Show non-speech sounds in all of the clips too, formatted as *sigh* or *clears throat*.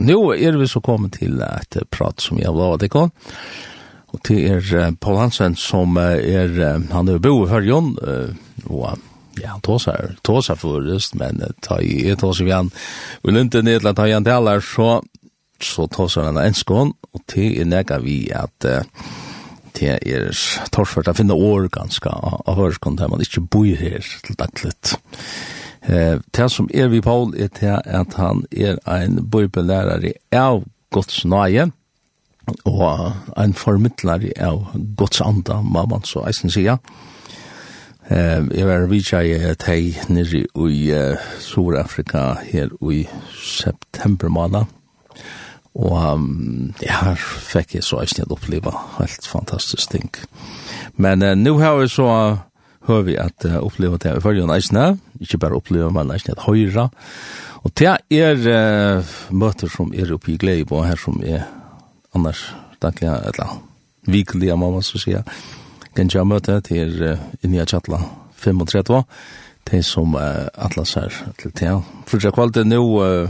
Nu er vi så kommit till ett prat som jag lovet deg om. Och det er Paul Hansen som är, han är bo i Hörjon. og ja, han tåsar, tåsar förrest, men ta i ett tåsar vi han. Och inte å ta igjen til talar så, så tåsar han enskån. Och det er nega vi att det er torsført å finne år ganske av hørskånd der man ikke bor her til dagligt. Eh, det som er vi Paul er til at han er en bøybelærare av Guds nøye, og en formidlare av Guds anda, må man så eisen sier. Eh, jeg var vidtja i Tei nere i uh, Sur-Afrika her i september måned, og um, ja, her fikk jeg så eisen oppleva helt fantastisk ting. Men uh, nu har vi så hör vi att uh, uppleva det i förrjun eisne, ikke bare uppleva, men eisne att høyra. Og det er uh, møter som er oppe i glede på her som er annars dagliga, eller vikliga, må man så sier. Kan jeg møte til uh, inni av Tjatla 35, det som uh, atlas her til det. For det kvalte nå, uh,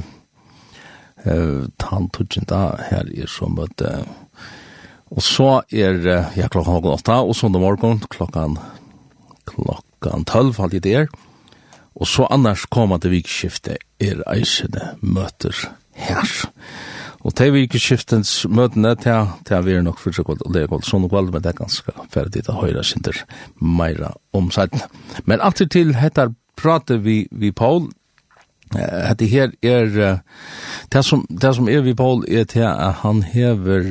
uh, tann da her er som møte, uh, Og så er, uh, ja, klokka halv åtta, og sånn morgon klokkan klokkan 12 halvt i det Og så annars komande vikskifte er eisende møter her. Og til vikskiftens møtene, til, til vi er nok for så godt og det er godt sånn og kvall, men det er ganske ferdig til høyre sinter meira om. Men alltid til dette prater vi, vi Paul, Det her er det som det som er vi Paul er til at han hever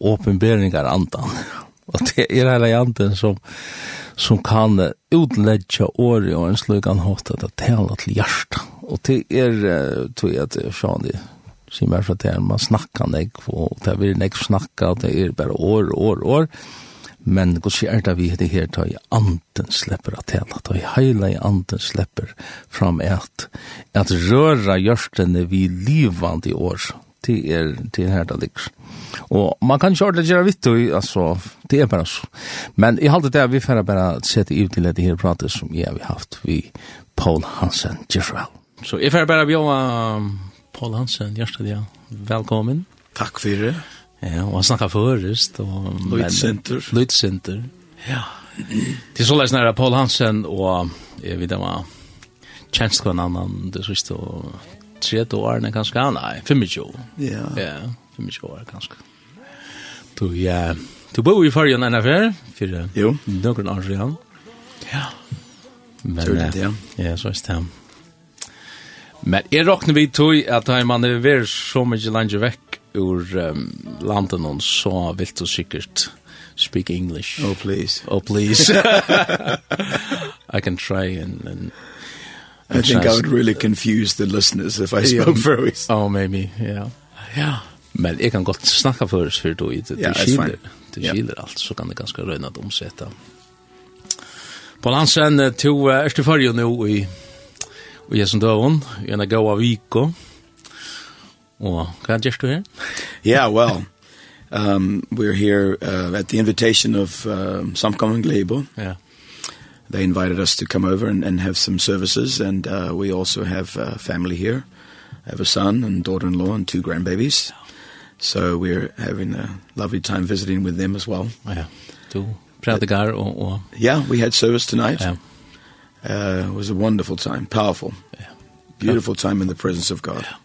åpenberingar andan. Og det er hele anden som som kan utledja året og en slugan hatt at det taler til hjertet. Og til er, tror jeg at det er sånn det, sier meg fra det her, man snakkar nek, og det er nek snakka, og det er bare år, år, år. Men god sier det vi det her, da i anden slipper at tala, da i heila i anden slipper fram at, at røra hjørstene vi livande i år, til er til her det ligger. Og man kan kjøre det gjøre vitt, altså, det er bare så. Men i halte det vi får bare sette ut til dette her pratet som jeg har haft vi Paul Hansen, Gisrael. Så jeg får bare bjøre Paul Hansen, hjertelig, ja. Velkommen. Takk for det. Ja, og han snakket først. Løytsenter. Løytsenter. Ja. *clears throat* Det er så løs nære Paul Hansen, og jeg vet det var tjenestkvann annan, det siste, og 30 år, nei, kanskje, nei, 25. Ja. Ja, 25 år, kanskje. Du, ja, du bor i fargen enn affær, for jo. noen år siden. Ja. Men, så er det, ja. Ja, så er det, Men jeg råkner vi tog at da man er vært så mye langt vekk ur um, landet noen, så vil du sikkert speak English. Oh, please. Oh, please. *laughs* I can try and, and I think I would really confuse the listeners if I spoke for. Oh, maybe, yeah. Yeah. Men jeg kan godt snakke for oss, for du i det. Ja, it's skiler. Det skiler alt, så kan det ganske røyne at omsette. På landsen, to er til farge nå i Og jeg som døven, jeg er gav av Viko. Og hva er det du her? Yeah, well, um, we're here uh, at the invitation of uh, Samkommen Glebo. Yeah they invited us to come over and, and have some services. And uh, we also have uh, family here. I have a son and daughter-in-law and two grandbabies. So we're having a lovely time visiting with them as well. Yeah. Du predigar og, og... Yeah, we had service tonight. Yeah. Uh, it was a wonderful time, powerful. Yeah. Beautiful time in the presence of God. Yeah.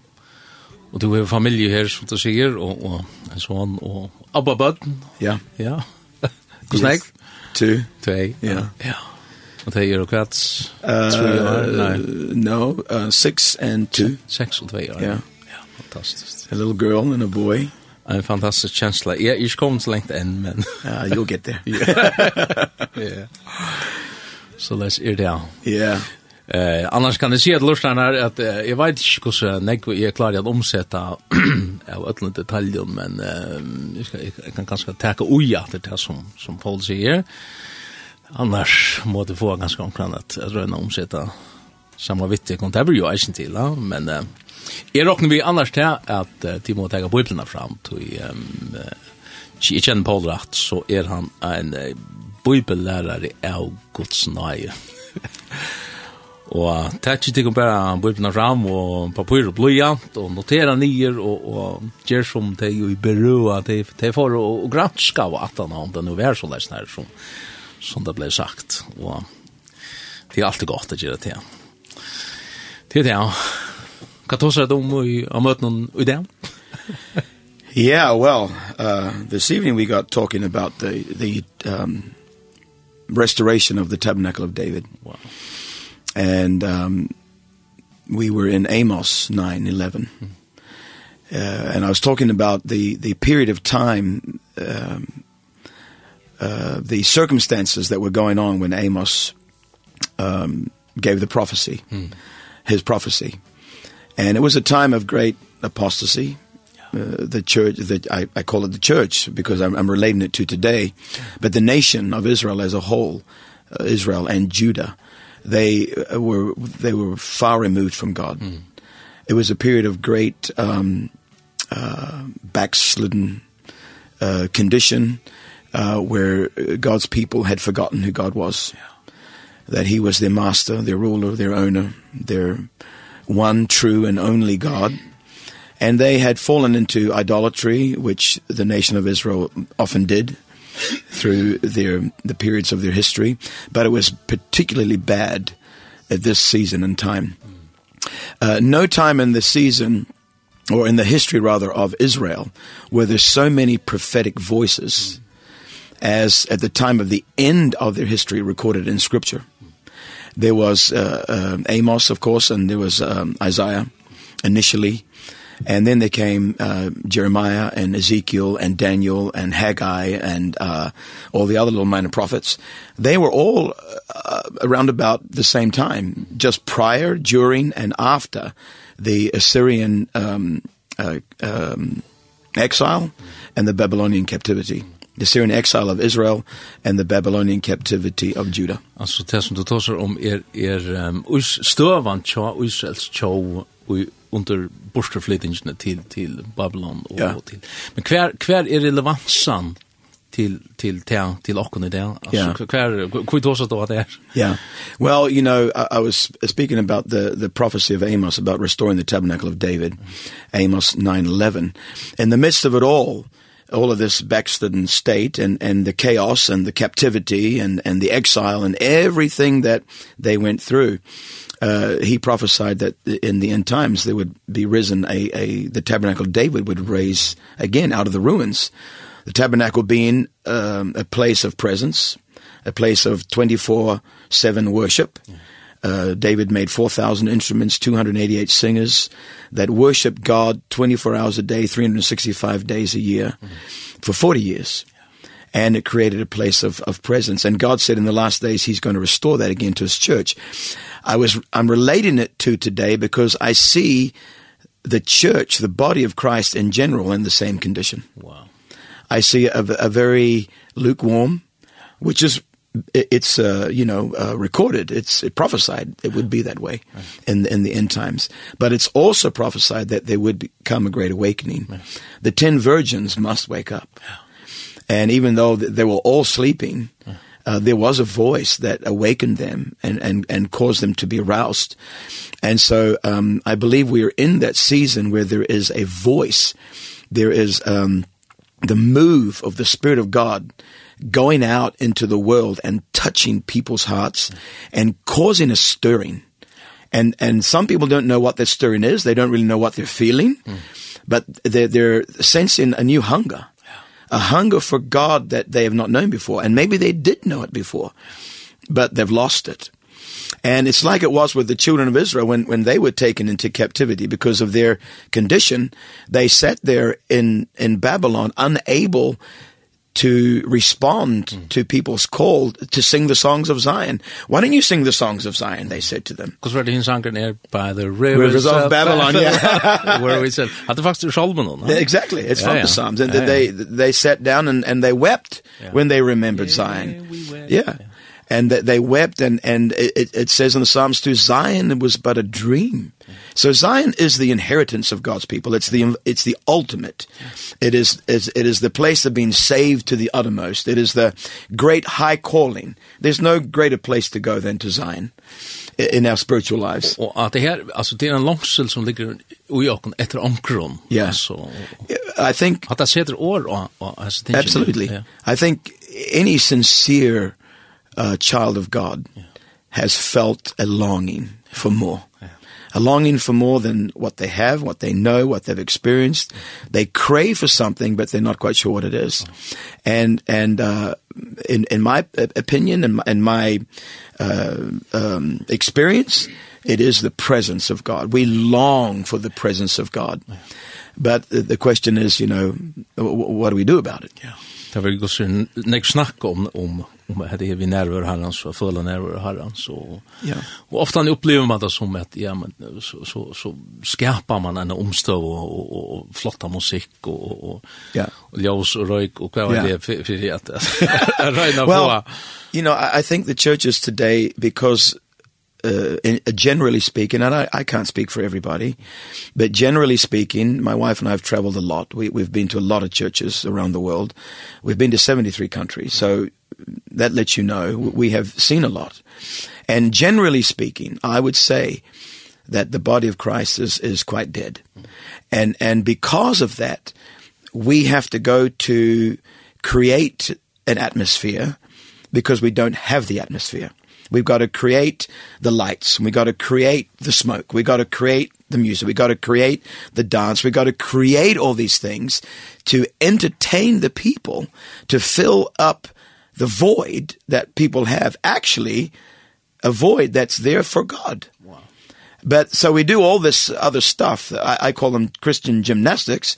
Og du har familie her, som du sier, og, og en sånn, og Abba Bøtten. Ja. Ja. Hvordan er det? Two. Two, ja. Ja. Yeah. yeah. Och det är ju kvart. Eh no, uh, six and two. Sex och två år. Ja. Ja, fantastiskt. A little girl and a boy. En fantastisk känsla. Jag jag kom så långt än men ja, you'll get there. *laughs* Ja. Så let's ear down. Yeah. Eh annars kan det se att lustan är att eh, jag vet inte hur så nek jag klarar att omsätta av alla detaljer men eh, jag, ska, jag kan kanske ta och ja det som som Paul säger annars må det få ganske omkring att röna omsätta samma vittig kom det blir ju eisen til, ja? men eh, jeg råkner vi annars til at eh, de må tega bøyblina fram til um, eh, jeg kjenner Paul Ratt, så er han en eh, bøybellærare av Guds nøye. *laughs* og takk til kom bare bøyblina fram og papur og bløyant og notera nyer og, og gjør som det er jo i berua, det er for å granska og at han har om det nå er så leis som som det ble sagt. Og det er alltid godt å gjøre det. Det er det, ja. Hva tar er om å møte noen i det? *laughs* Yeah, well, uh, this evening we got talking about the, the um, restoration of the Tabernacle of David. Wow. And um, we were in Amos 9:11. Mm. Uh, and I was talking about the the period of time um uh, the circumstances that were going on when Amos um, gave the prophecy, mm. his prophecy. And it was a time of great apostasy. Yeah. Uh, the church that I I call it the church because I'm I'm relating it to today but the nation of Israel as a whole uh, Israel and Judah they were they were far removed from God mm. it was a period of great um uh backslidden uh condition uh uh, where God's people had forgotten who God was. Yeah. That he was their master, their ruler, their owner, their one true and only God. And they had fallen into idolatry, which the nation of Israel often did through their the periods of their history, but it was particularly bad at this season and time. Uh no time in the season or in the history rather of Israel where there's so many prophetic voices as at the time of the end of their history recorded in scripture. There was uh, uh, Amos, of course, and there was um, Isaiah initially. And then there came uh, Jeremiah and Ezekiel and Daniel and Haggai and uh, all the other little minor prophets. They were all uh, around about the same time, just prior, during, and after the Assyrian um, uh, um, exile and the Babylonian captivity. Mm the Syrian exile of Israel and the Babylonian captivity of Judah. Alltså det som du tar om er er um, stövan cha Israels cha under borsterflyttingen till till Babylon och ja. till. Men kvar kvar är relevansen till till till till och kunde där alltså kvar kvar då så då där yeah well you know I, i was speaking about the the prophecy of Amos about restoring the tabernacle of David Amos 9:11 in the midst of it all all of this Bexton state and and the chaos and the captivity and and the exile and everything that they went through uh he prophesied that in the end times there would be risen a a the tabernacle David would raise again out of the ruins the tabernacle being um a place of presence a place of 24/7 worship yeah. Uh, David made 4,000 instruments, 288 singers that worship God 24 hours a day, 365 days a year mm for 40 years. And it created a place of, of presence. And God said in the last days, he's going to restore that again to his church. I was, I'm relating it to today because I see the church, the body of Christ in general in the same condition. Wow. I see a, a very lukewarm, which is it's uh you know uh, recorded. It's it prophesied it would be that way in in the end times. But it's also prophesied that there would come a great awakening. The 10 virgins must wake up. And even though they were all sleeping uh, there was a voice that awakened them and and and caused them to be aroused. And so um i believe we are in that season where there is a voice. There is um the move of the spirit of god going out into the world and touching people's hearts and causing a stirring. And and some people don't know what that stirring is. They don't really know what they're feeling. Mm. But they they're sensing a new hunger. Yeah. A hunger for God that they have not known before and maybe they did know it before but they've lost it. And it's like it was with the children of Israel when when they were taken into captivity because of their condition. They sat there in in Babylon unable to respond mm. to people's call to sing the songs of Zion. Why don't you sing the songs of Zion? They said to them. Because we're in Zion by the rivers, rivers of, of Babylon, Babylon yeah. *laughs* where we said, at the fact of Solomon. Huh? Exactly. It's yeah, from yeah. the Psalms. And yeah, they, yeah. they sat down and, and they wept yeah. when they remembered yeah, Zion. We yeah. yeah and they wept and and it, it says in the psalms to zion it was but a dream so zion is the inheritance of god's people it's the it's the ultimate it is, is it is the place of being saved to the uttermost it is the great high calling there's no greater place to go than to zion in our spiritual lives. og at det her altså det er en långsel som ligger i okken etter omkron Yeah. Alltså I think at det sätter år och Absolutely. Yeah. I think any sincere uh, child of God yeah. has felt a longing for more. Yeah. A longing for more than what they have, what they know, what they've experienced. They crave for something, but they're not quite sure what it is. And, and, uh, in, in my opinion and my, in my, uh, um, experience, it is the presence of God. We long for the presence of God. But the question is, you know, what do we do about it? Yeah. Det var ju så nek snack om om om at det er vi nerver herrens så fulla nerver herrens. så ja och ofta upplever man det som att ja men så så så skapar man en omstöv och och, og flotta musik och och ja och ljus och rök och vad det för for att *laughs* räna på well you know I, i think the churches today because uh, in, uh, generally speaking, and I, I can't speak for everybody, but generally speaking, my wife and I have traveled a lot. We, we've been to a lot of churches around the world. We've been to 73 countries. So that lets you know we have seen a lot. And generally speaking, I would say that the body of Christ is is quite dead. And and because of that, we have to go to create an atmosphere because we don't have the atmosphere. We've got to create the lights, we we've got to create the smoke. We've got to create the music. We've got to create the dance. We've got to create all these things to entertain the people, to fill up the void that people have actually a void that's there for God. Wow. But so we do all this other stuff. I, I call them Christian gymnastics,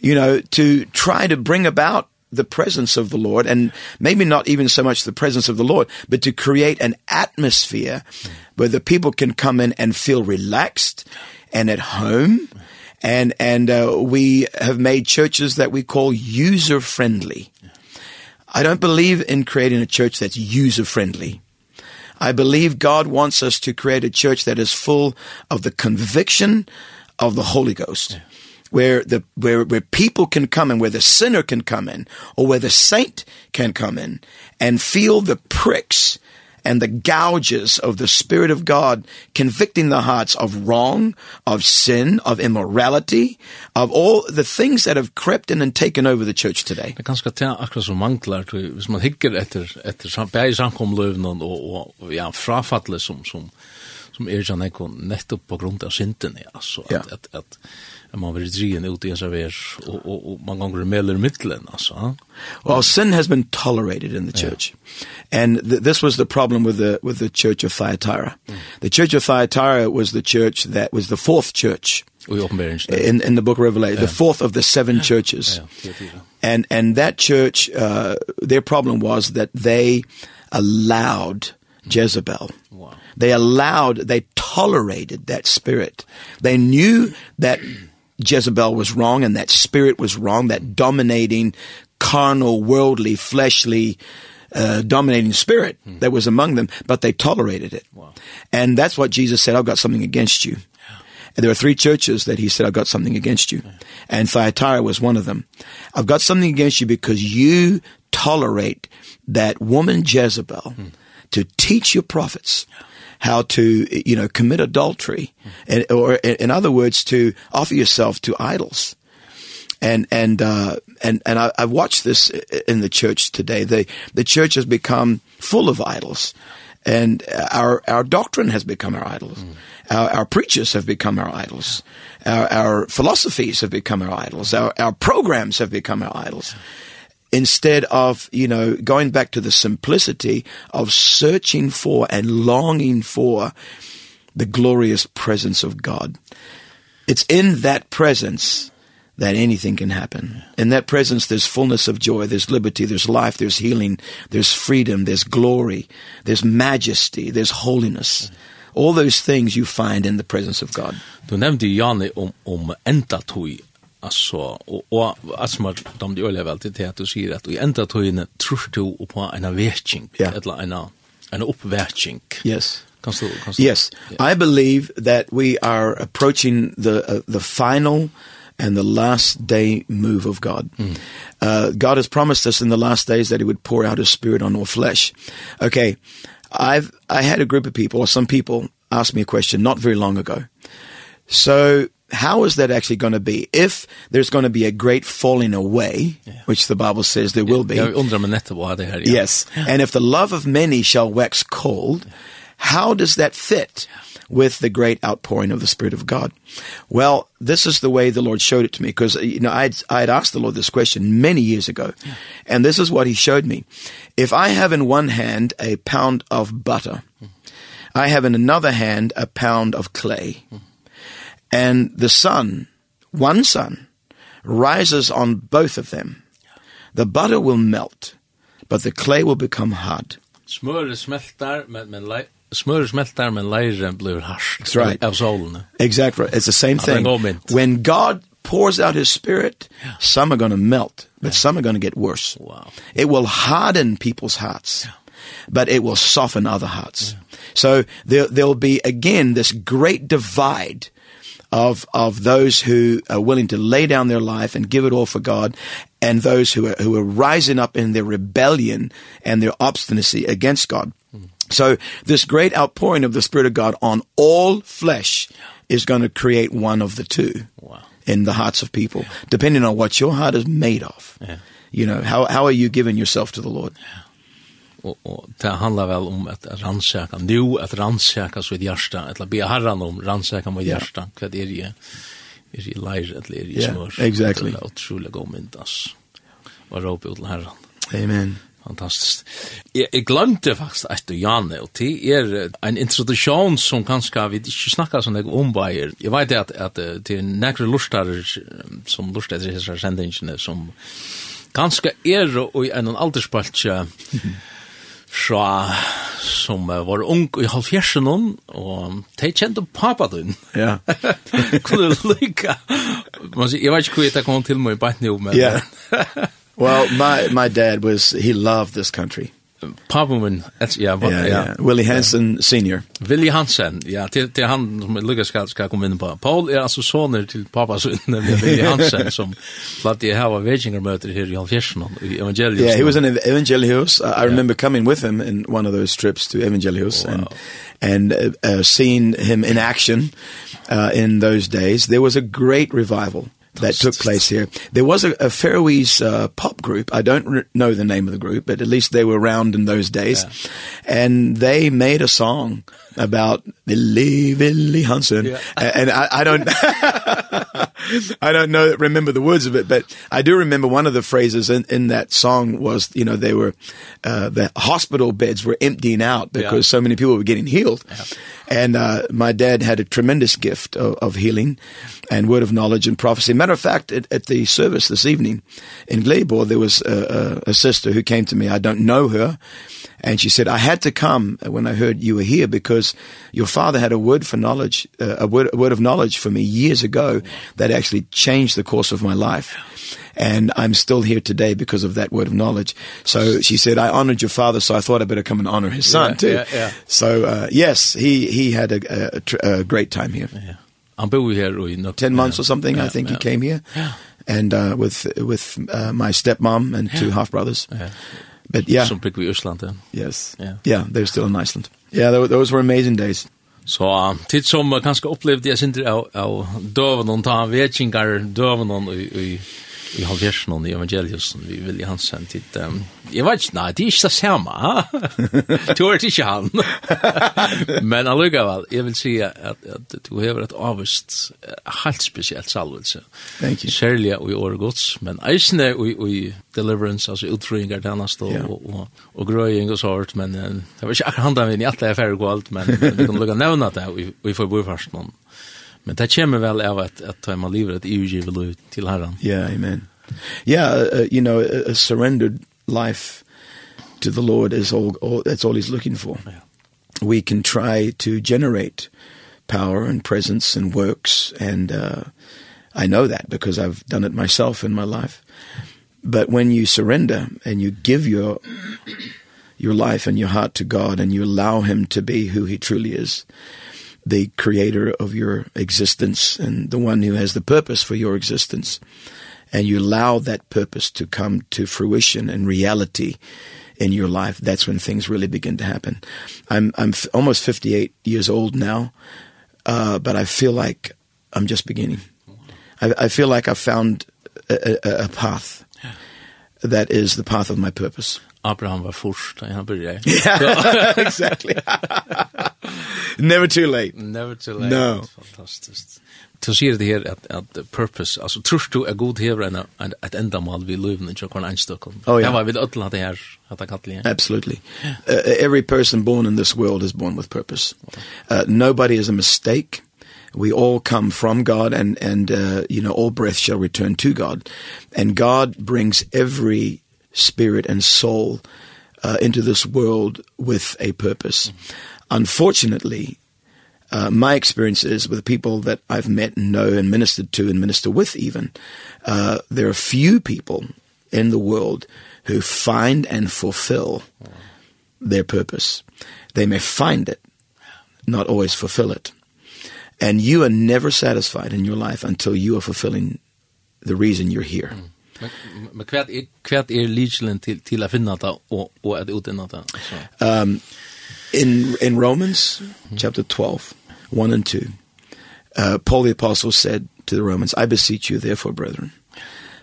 you know, to try to bring about the presence of the Lord and maybe not even so much the presence of the Lord, but to create an atmosphere where the people can come in and feel relaxed and at home. And, and uh, we have made churches that we call user friendly. I don't believe in creating a church that's user friendly. I believe God wants us to create a church that is full of the conviction of the Holy Ghost. Yeah. Where the where where people can come in, where the sinner can come in, or where the saint can come in and feel the pricks and the gouges of the Spirit of God convicting the hearts of wrong, of sin, of immorality, of all the things that have crept in and taken over the church today. Det er ganske til akkurat som manglar, hvis man hikker etter, etter bæg samkomløvnen og, og ja, frafattelig som, som, som er sånn ekon nettopp på grunn av synden, ja altså, at, at, at at man blir drien ut i en server og, og, og man gånger mellan mittlen alltså. Well, sin has been tolerated in the church. Yeah. And th this was the problem with the with the church of Thyatira. Mm. The church of Thyatira was the church that was the fourth church in in the book of Revelation, yeah. the fourth of the seven churches. Yeah. And and that church uh their problem was that they allowed Jezebel. Wow. They allowed, they tolerated that spirit. They knew that Jezebel was wrong and that spirit was wrong, that dominating, carnal, worldly, fleshly, uh, dominating spirit hmm. that was among them, but they tolerated it. Wow. And that's what Jesus said, I've got something against you. Yeah. And there are three churches that he said, I've got something against you. Yeah. And Thyatira was one of them. I've got something against you because you tolerate that woman Jezebel hmm. to teach your prophets. Yeah how to, you know, commit adultery, and, or in other words, to offer yourself to idols. And, and, uh, and, and I, I watched this in the church today. The, the church has become full of idols and our our doctrine has become our idols. Mm. Our our preachers have become our idols. Our our philosophies have become our idols. Our our programs have become our idols instead of, you know, going back to the simplicity of searching for and longing for the glorious presence of God. It's in that presence that anything can happen. In that presence there's fullness of joy, there's liberty, there's life, there's healing, there's freedom, there's glory, there's majesty, there's holiness. All those things you find in the presence of God. Du nevnte Janne om, om enda tog Altså, og, og alltså man de det öliga väl till att du sier at i enda tøyne tror du på en vetching eller en en uppvetching yes Consul, consul. Yes, yeah. I believe that we are approaching the uh, the final and the last day move of God. Mm. Uh God has promised us in the last days that he would pour out his spirit on all flesh. Okay. I've I had a group of people or some people asked me a question not very long ago. So how is that actually going to be if there's going to be a great falling away yeah. which the bible says there will be yeah. yes and if the love of many shall wax cold how does that fit with the great outpouring of the spirit of god well this is the way the lord showed it to me because you know i i had asked the lord this question many years ago yeah. and this is what he showed me if i have in one hand a pound of butter mm. i have in another hand a pound of clay mm and the sun, one sun, rises on both of them. The butter will melt, but the clay will become hard. Smør smeltar, men, men light smör smältar men leire blir harsh. That's right. Av solen. Exactly. It's the same thing. When God pours out his spirit, yeah. some are going to melt, but yeah. some are going to get worse. Wow. It will harden people's hearts. Yeah. But it will soften other hearts. Yeah. So there there'll be again this great divide of of those who are willing to lay down their life and give it all for God and those who are who are rising up in their rebellion and their obstinacy against God. Mm. So this great outpouring of the spirit of God on all flesh is going to create one of the two. Wow. In the hearts of people yeah. depending on what your heart is made of. Yeah. You know, how how are you giving yourself to the Lord? Yeah og, og det handlar vel om at rannsaka nu at rannsaka så i hjärsta, eller be herran om rannsaka mot hjärsta, yeah. vad er det er i leir, eller er i smör. yeah, exactly. Det er utrolig god mynd ass. Og råpe ut herran amen. Fantastisk. Jeg, jeg glemte faktisk att du Janne og det er en introduktion som kanskje vi ikke snakker sånn jeg om Jeg vet at, at det er nekre lustar som lustar etter disse sendingene som ganske er og i en alderspalt *laughs* fra som var ung i halvfjersen og de kjente pappa din. Ja. Kunne du lykke? Jeg vet ikke hvor jeg kom til meg i bare nå, men... Yeah. well, my, my dad was, he loved this country. Papen min, ja, ja, ja. Willie Hansen senior. Willie Hansen, ja, till till han som Lucas ska ska komma in på. Paul är alltså sonen till pappa son Willie *laughs* Hansen som flat det ha a wedding möte här i Alfjersen i Evangelius. Yeah, he was in Evangelius. I, I remember coming with him in one of those trips to Evangelius wow. and and uh, uh, seeing him in action uh, in those days. There was a great revival that took place here. There was a, a Faroese uh, pop group. I don't know the name of the group, but at least they were around in those days. Yeah. And they made a song about Lily Lily Hansen, yeah. and I, I don't, *laughs* I don't know, remember the words of it, but I do remember one of the phrases in, in that song was, you know, they were, uh, the hospital beds were emptying out because yeah. so many people were getting healed. Yeah. And uh, my dad had a tremendous gift of, of healing and word of knowledge and prophecy. Matter of fact, at, at the service this evening in Glebor, there was a, a, a sister who came to me. I don't know her And she said, I had to come when I heard you were here because your father had a word for knowledge, uh, a, word, a word of knowledge for me years ago that actually changed the course of my life. And I'm still here today because of that word of knowledge. So she said, I honored your father, so I thought I better come and honor his son yeah, too. Yeah, yeah. So, uh, yes, he, he had a, a, a great time here. Yeah. Han bor ju här i 10 months or something yeah, I think yeah. he came here. Yeah. And uh with with uh, my stepmom and yeah. two half brothers. Yeah. But yeah. Some big Iceland. then. Yes. Yeah. yeah, they're still in Iceland. Yeah, those were amazing days. Så so, tid som kanskje opplevde jeg sindri av, av døvnen, ta vetjengar døvnen i, i i halvjersen og i evangeliusen, vi vil i hans sen hit. Um, jeg vet ikke, nei, det er ikke det samme, du *laughs* er ikke han. *laughs* Men allugavel, jeg vil si at, at du hever et avvist, helt spesielt salvelse. Thank you. Særlig i året gods, men eisne i, i deliverance, altså utfrøyngar til annars og, yeah. og, og, og grøying og sånt, men det var ikke akkurat handa min i alle affærer og alt, men vi kan lukka nevna det, og vi får bo i farsen Men det kommer väl av att att ta man livet, att EU ger till Herren. Ja, yeah, amen. Yeah, uh, you know, a, a surrendered life to the Lord is all, all that's all he's looking for. Yeah. We can try to generate power and presence and works and uh I know that because I've done it myself in my life. But when you surrender and you give your your life and your heart to God and you allow him to be who he truly is, the creator of your existence and the one who has the purpose for your existence. And you allow that purpose to come to fruition and reality in your life. That's when things really begin to happen. I'm i'm almost 58 years old now uh but i feel like i'm just beginning. I i feel like i've found a a, a path yeah. that is the path of my purpose. Abraham var först när han började. *laughs* Yeah, exactly. Never too late. Never too late. No. Fantastiskt. Du ser det här att att purpose alltså trust du är god här en ett ändamål vi lever i Stockholm en Oh, ja. Det var vid alla det här att det kallar det. Absolutely. Uh, every person born in this world is born with purpose. Uh, nobody is a mistake. we all come from God and and uh, you know all breath shall return to God and God brings every spirit and soul uh, into this world with a purpose. Unfortunately, uh, my experiences with people that I've met and know and ministered to and minister with even, uh, there are few people in the world who find and fulfill their purpose. They may find it, not always fulfill it. And you are never satisfied in your life until you are fulfilling the reason you're here. Mm. Men, men kvært er, kvært er ligelen til, til å finne det og, og at utdanne det? Um, in, in Romans chapter 12, 1 and 2, uh, Paul the Apostle said to the Romans, I beseech you therefore, brethren,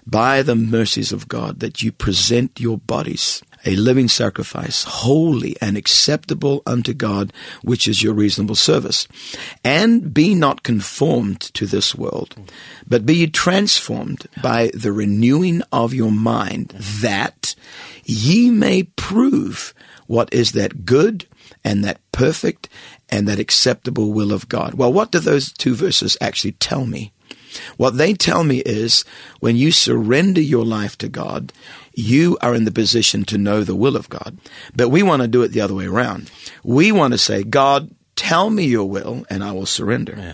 by the mercies of God, that you present your bodies a living sacrifice, holy and acceptable unto God, which is your reasonable service. And be not conformed to this world, but be transformed by the renewing of your mind, that ye may prove what is that good and that perfect and that acceptable will of God. Well, what do those two verses actually tell me? What they tell me is when you surrender your life to God, you are in the position to know the will of God. But we want to do it the other way around. We want to say, God, tell me your will and I will surrender. Yeah.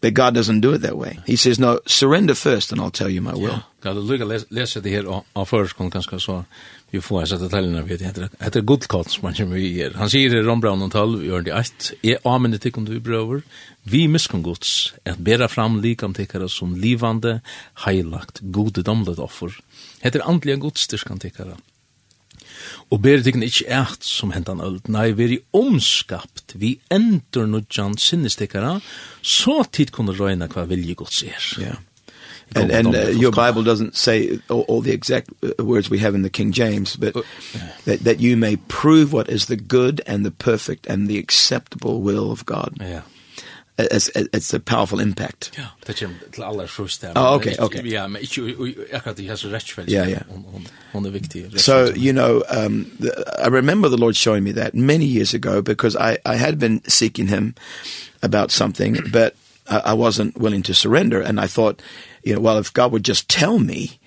But God doesn't do it that way. He says, no, surrender first and I'll tell you my will. Yeah. Kan du lukka lesa det her av förskon ganske så vi får hans detaljerna tallene, vi heter Det är guldkott som han kommer vi her. Han sier i Rombraun 12, gjør det ett. er använder till om du brøver, Vi miskan gods att bera fram likam tikkara som livande, heilagt, godedomlet offer Hetta er andliga gudstyrkan tykkara. Og ber tykken ikkje eit som hentan öld, nei, veri omskapt vi endur nudjan sinnestikkara, så tid kunne røyna hva vilje gods er. Yeah. And, and uh, your Bible doesn't say all, all the exact words we have in the King James, but uh, that, that you may prove what is the good and the perfect and the acceptable will of God. Yeah it's it's a powerful impact. Ja, det kjem til allar først der. Oh, okay, okay. Ja, men ikke akkurat det har så rett vel. Ja, ja. Hon er viktig. So, you know, um the, I remember the Lord showing me that many years ago because I I had been seeking him about something, but I, I wasn't willing to surrender and I thought, you know, well if God would just tell me,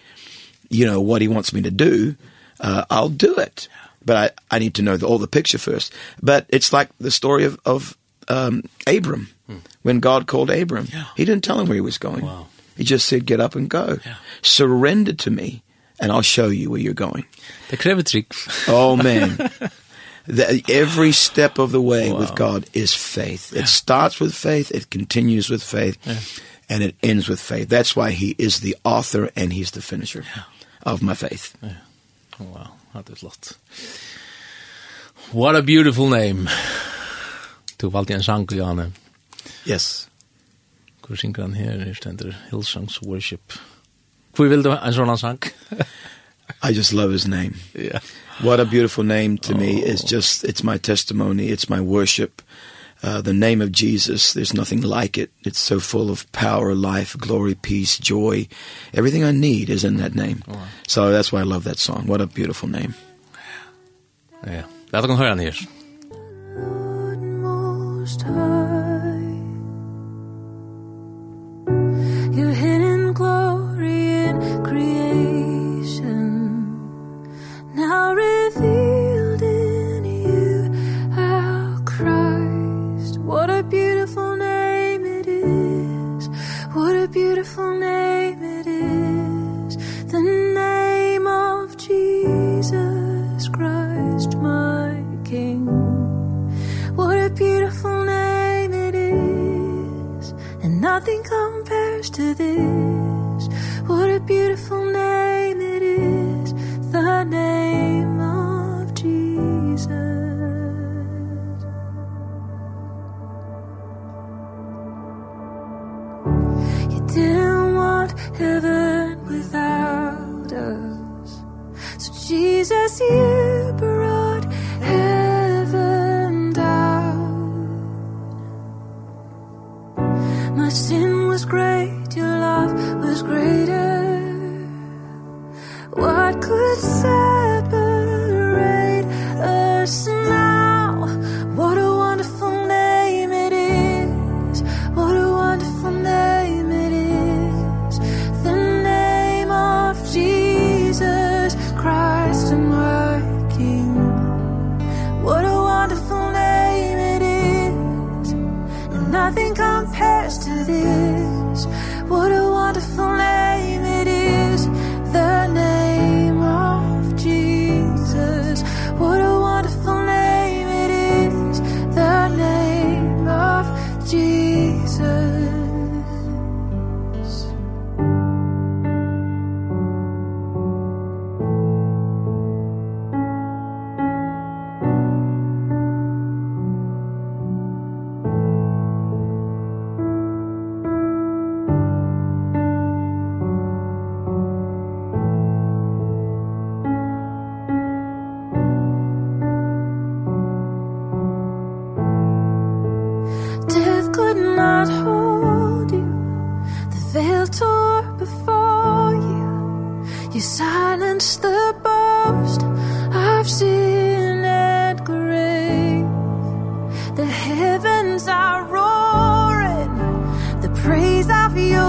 you know, what he wants me to do, uh I'll do it. But I I need to know the, all the picture first. But it's like the story of of um, Abram hmm. when God called Abram. Yeah. He didn't tell him where he was going. Wow. He just said, get up and go. Yeah. Surrender to me and I'll show you where you're going. The clever oh, man. *laughs* the, every step of the way wow. with God is faith. Yeah. It starts with faith. It continues with faith. Yeah. And it ends with faith. That's why he is the author and he's the finisher yeah. of my faith. Yeah. Wow, that is lot. What a beautiful name. Du valgte en sang, Janne. Yes. Hvor synger han her? Her stender Hillsongs Worship. Hvor vil du en sånn sang? *laughs* I just love his name. Yeah. What a beautiful name to oh. me. It's just, it's my testimony. It's my worship. Uh, the name of Jesus, there's nothing like it. It's so full of power, life, glory, peace, joy. Everything I need is in that name. Oh. So that's why I love that song. What a beautiful name. Yeah. Let us go hear on here. to this What a beautiful name it is. The name of Jesus. You didn't want heaven without us. So Jesus, you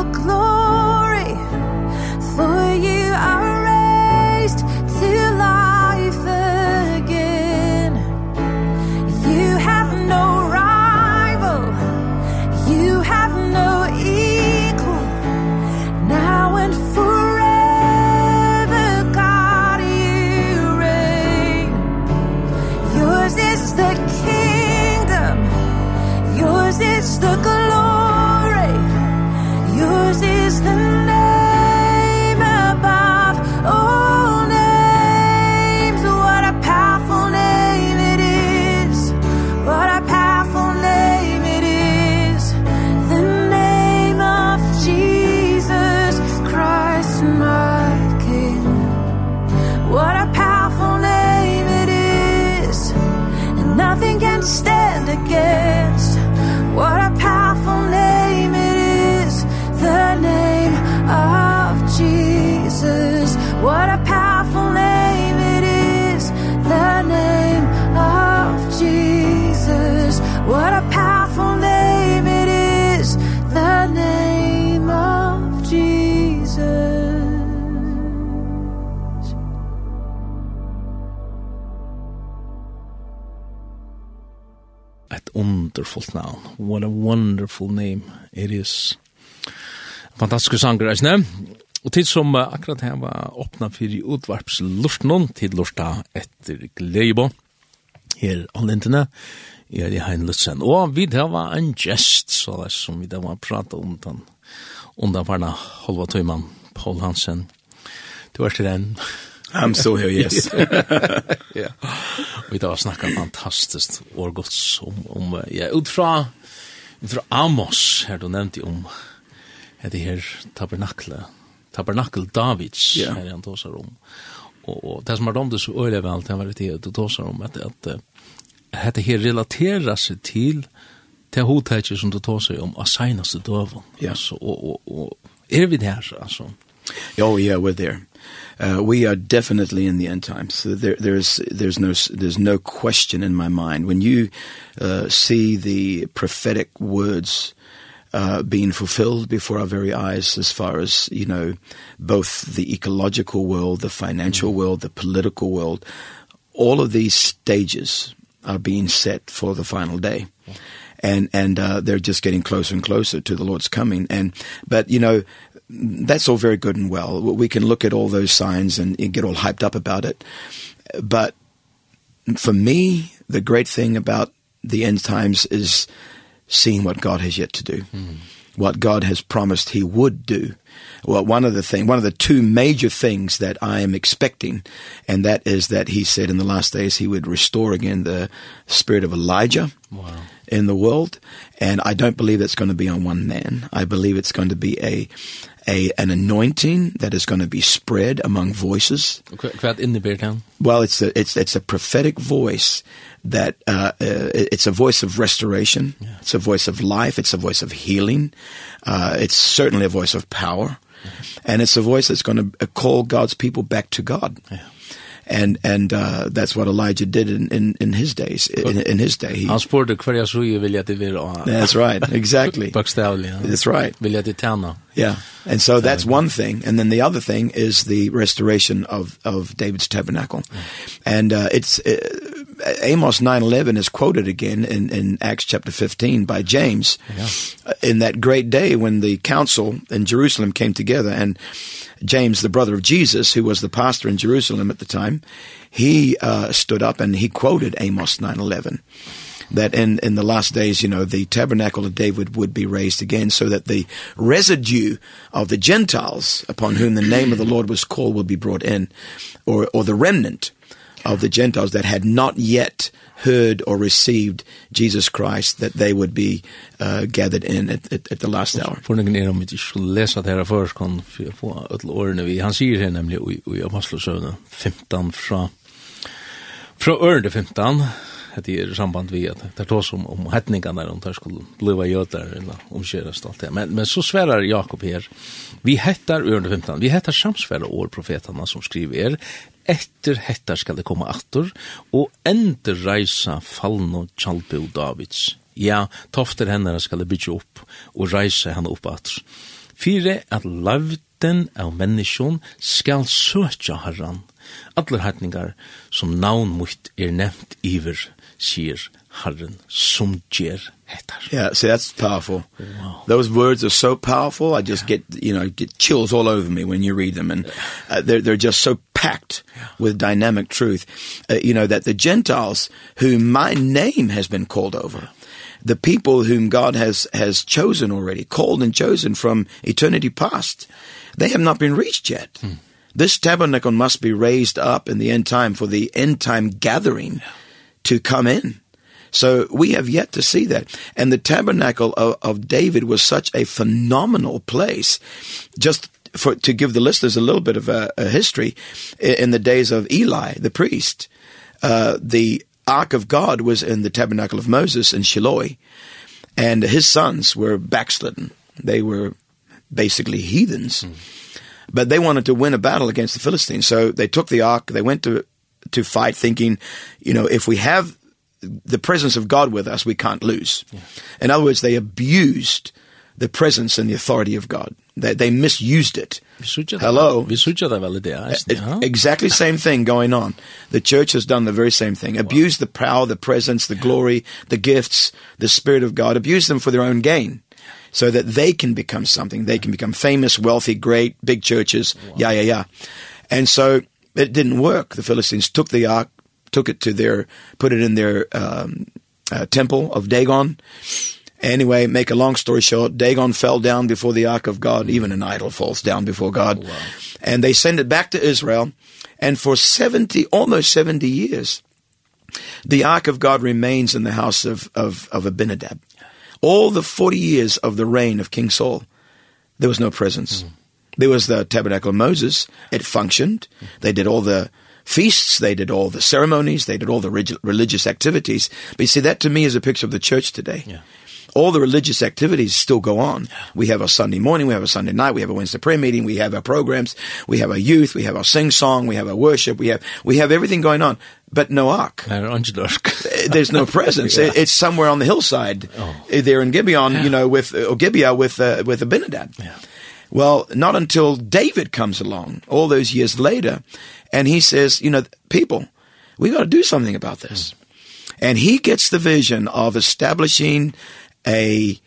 your glory What a wonderful name it is. Fantastisk sanger, eisne. Og tid som akkurat her var åpna fyrir utvarpsluften, tid lorta etter Gleibo, her on lintene, er i Hein Lutzen. Og vi der var en gest, så det som vi der var prata om den, om den varna Holva Tøyman, Paul Hansen. Du er til den. I'm so here, yes. *laughs* ja. Vi der var snakka fantastiskt, og godt som om, ja, ut fra fra Amos, her du nevnte om det her tabernakle, tabernakel Davids, yeah. her han tåsar om. Og, og det som har dømt det så øyelig vel, det var det du tåsar om, at, at, at det her relaterer seg til det hovedtætje som du tåsar om, av seneste døven. Yeah. Altså, og, og, og er vi der, altså? Jo, yeah, we're there uh, we are definitely in the end times. So there, there's, there's, no, there's no question in my mind. When you uh, see the prophetic words uh, being fulfilled before our very eyes as far as, you know, both the ecological world, the financial world, the political world, all of these stages are being set for the final day. And and uh they're just getting closer and closer to the Lord's coming and but you know that's all very good and well. We can look at all those signs and, get all hyped up about it. But for me, the great thing about the end times is seeing what God has yet to do. Mm. What God has promised he would do. Well, one of the thing, one of the two major things that I am expecting and that is that he said in the last days he would restore again the spirit of Elijah. Wow. in the world and I don't believe that's going to be on one man. I believe it's going to be a a an anointing that is going to be spread among voices. Kvad in the town. Well, it's a, it's it's a prophetic voice that uh, uh it's a voice of restoration. Yeah. It's a voice of life, it's a voice of healing. Uh it's certainly a voice of power. Yeah. And it's a voice that's going to call God's people back to God. Yeah and and uh that's what Elijah did in in, in his days in, in his day. He Han spurte kvar jeg så ju vill jag det vill That's right exactly. *laughs* Bokstavligen That's right. Vil jag det tärna Yeah. And so that's one thing. And then the other thing is the restoration of of David's tabernacle. And uh it's uh, Amos 9:11 is quoted again in in Acts chapter 15 by James yeah. in that great day when the council in Jerusalem came together and James the brother of Jesus who was the pastor in Jerusalem at the time he uh stood up and he quoted Amos 9:11 that in in the last days you know the tabernacle of David would be raised again so that the residue of the gentiles upon whom the name of the Lord was called would be brought in or or the remnant of the Gentiles that had not yet heard or received Jesus Christ that they would be uh, gathered in at, at, at the last hour. Forningen er om vi skulle lese det her først, kan få alle årene vi. Han sier her nemlig i Apostlesøvne 15 fra, fra ørende 15, det er samband vi at det tås om, om hetningarna om det skulle bliva jøder eller omkjøres alt det. Men, men så sverar Jakob her, vi hettar ørende 15, vi hettar samsværa år profetarna som skriver er, etter hetta skal det komme attor, og ender reisa fallno Tjalbo Davids. Ja, tofter henne skal det bygge opp, og reisa henne opp attor. Fyre at lavden av menneskjon skal søtja herran. Atler hetningar som navn mot er nevnt iver, sier Herren som gjer hettar. Yeah, so that's powerful. Wow. Those words are so powerful. I just yeah. get, you know, get chills all over me when you read them and uh, they're they're just so packed yeah. with dynamic truth. Uh, you know, that the Gentiles whom my name has been called over, the people whom God has, has chosen already, called and chosen from eternity past, they have not been reached yet. Mm. This tabernacle must be raised up in the end time for the end time gathering yeah. to come in. So we have yet to see that. And the tabernacle of, of David was such a phenomenal place. Just for, to give the listeners a little bit of a, a history, in the days of Eli, the priest, uh, the Ark of God was in the tabernacle of Moses in Shiloh, and his sons were backslidden. They were basically heathens. Mm. But they wanted to win a battle against the Philistines. So they took the ark, they went to to fight thinking, you know, if we have the presence of God with us, we can't lose. Yeah. In other words, they abused the presence and the authority of God. They, they misused it. Hello. exactly same thing going on. The church has done the very same thing. Abused wow. the power, the presence, the glory, the gifts, the Spirit of God. Abused them for their own gain so that they can become something. They can become famous, wealthy, great, big churches. Wow. Yeah, yeah, yeah. And so it didn't work. The Philistines took the ark, took it to their, put it in their um, uh, temple of Dagon. Anyway, make a long story short, Dagon fell down before the ark of God, even an idol falls down before God. Oh, wow. And they send it back to Israel, and for 70 almost 70 years the ark of God remains in the house of of of Abinadab. All the 40 years of the reign of King Saul, there was no presence. Mm. There was the tabernacle of Moses, it functioned. They did all the feasts, they did all the ceremonies, they did all the religious activities. But you see, that to me is a picture of the church today. Yeah all the religious activities still go on. We have a Sunday morning, we have a Sunday night, we have a Wednesday prayer meeting, we have our programs, we have our youth, we have our sing song, we have our worship, we have we have everything going on, but no ark. *laughs* There's no presence. *laughs* yeah. It's somewhere on the hillside. Oh. There in Gibeon, yeah. you know, with or Gibeah with uh, with Abinadab. Yeah. Well, not until David comes along all those years later and he says, you know, people, we got to do something about this. Mm. And he gets the vision of establishing a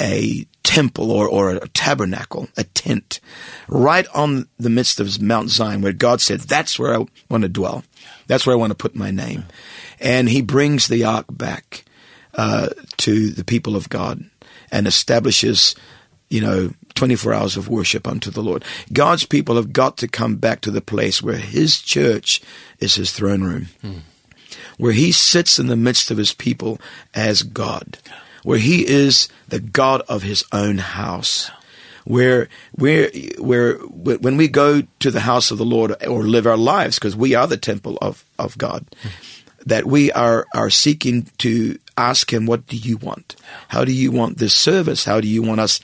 a temple or or a tabernacle, a tent, right on the midst of Mount Zion where God said, that's where I want to dwell. That's where I want to put my name. And he brings the ark back uh to the people of God and establishes you know 24 hours of worship unto the Lord. God's people have got to come back to the place where his church is his throne room. Mm. Where he sits in the midst of his people as God. Yeah where he is the God of his own house. Where where where when we go to the house of the Lord or live our lives because we are the temple of of God. that we are are seeking to ask him what do you want? How do you want this service? How do you want us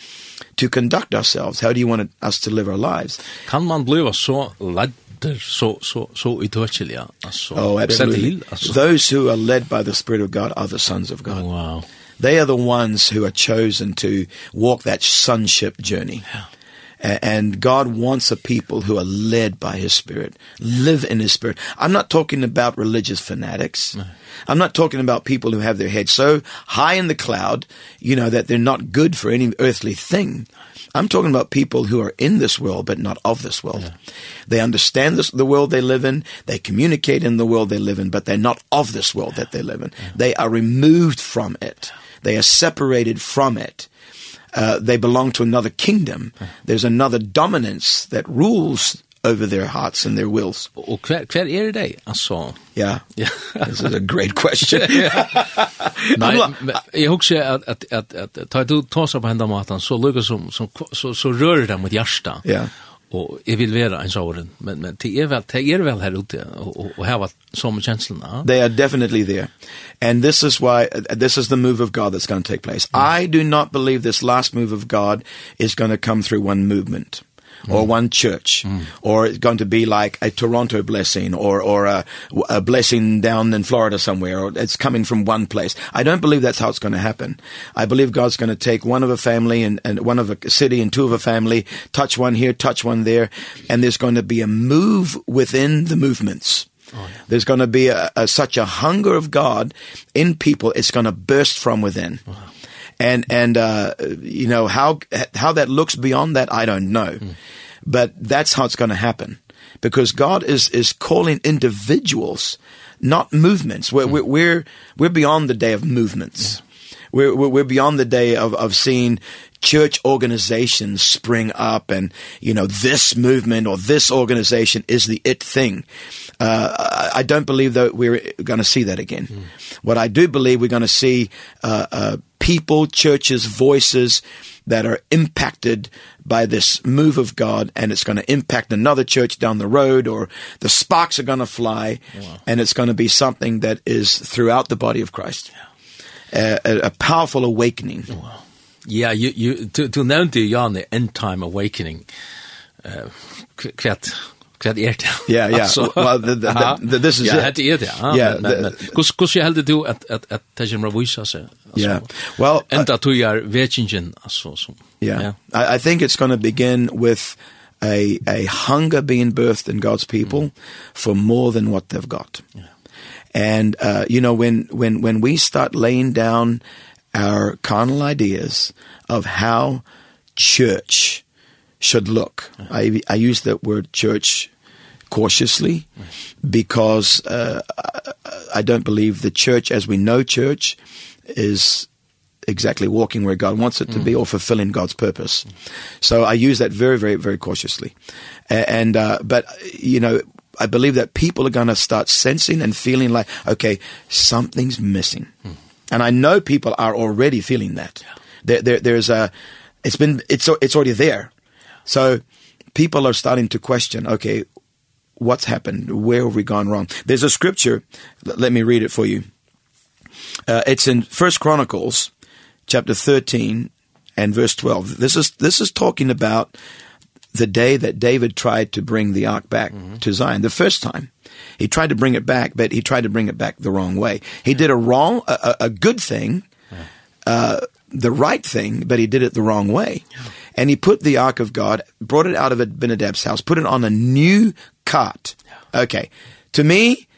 to conduct ourselves? How do you want us to live our lives? Kan man bliva så ledd så så så utöchliga alltså oh, absolutely. Till, alltså. those who are led by the spirit of god are the sons of god wow They are the ones who are chosen to walk that sonship journey. Yeah. And God wants a people who are led by his spirit, live in his spirit. I'm not talking about religious fanatics. No. I'm not talking about people who have their heads so high in the cloud, you know, that they're not good for any earthly thing. I'm talking about people who are in this world but not of this world. Yeah. They understand this the world they live in, they communicate in the world they live in, but they're not of this world yeah. that they live in. Yeah. They are removed from it. Yeah They are separated from it. Uh, they belong to another kingdom. There's another dominance that rules over their hearts and their wills. Og kvar kvar er det alltså. Ja. This is a great question. *laughs* Nei, Nej, jag at at at at ta du tar på hända matan så lukar som som så så rör det mot hjärta. Ja og jeg vil være en såren men men det er vel, det er vel her ute og, og, og her var som känslorna. They are definitely there. And this is why uh, this is the move of God that's going to take place. Mm. I do not believe this last move of God is going to come through one movement or one church or it's going to be like a Toronto blessing or or a, a blessing down in Florida somewhere or it's coming from one place. I don't believe that's how it's going to happen. I believe God's going to take one of a family and and one of a city and two of a family, touch one here, touch one there and there's going to be a move within the movements. Oh, yeah. There's going to be a, a such a hunger of God in people it's going to burst from within. Wow and and uh, you know how how that looks beyond that I don't know, mm. but that's how it's going to happen because God is is calling individuals, not movements. We're mm. we're we're beyond the day of movements. Yeah. We're, we're we're beyond the day of of seeing church organizations spring up and you know this movement or this organization is the it thing. Uh I don't believe that we're going to see that again. Mm. What I do believe we're going to see uh uh people, churches, voices that are impacted by this move of God and it's going to impact another church down the road or the sparks are going to fly wow. and it's going to be something that is throughout the body of Christ. Yeah. A, a, a powerful awakening. Wow. Yeah, you you to to know the on the end time awakening. Uh, kvätt Kvad er det? Ja, ja. Well, the, the, the, this is ja, it. Ja, det er det. Kus kus jeg heldig du at at at ta jemra visa så. Ja. Well, and that to are vetchingen also so. Yeah. I I think it's going to begin with a a hunger being birthed in God's people mm. for more than what they've got. Yeah. And uh you know when when when we start laying down our carnal ideas of how church should look. I I use that word church cautiously because uh, I don't believe the church as we know church is exactly walking where God wants it to be or fulfilling God's purpose. So I use that very very very cautiously. And uh but you know I believe that people are going to start sensing and feeling like okay, something's missing. And I know people are already feeling that. There there there's a it's been it's it's already there. So people are starting to question, okay, what's happened? Where have we gone wrong? There's a scripture. Let me read it for you. Uh, it's in First Chronicles chapter 13 and verse 12. This is this is talking about the day that David tried to bring the ark back mm -hmm. to Zion the first time. He tried to bring it back, but he tried to bring it back the wrong way. He yeah. did a wrong a, a good thing. Yeah. Uh the right thing, but he did it the wrong way. Yeah. And he put the ark of God, brought it out of Abinadab's house, put it on a new cart. Okay. To me,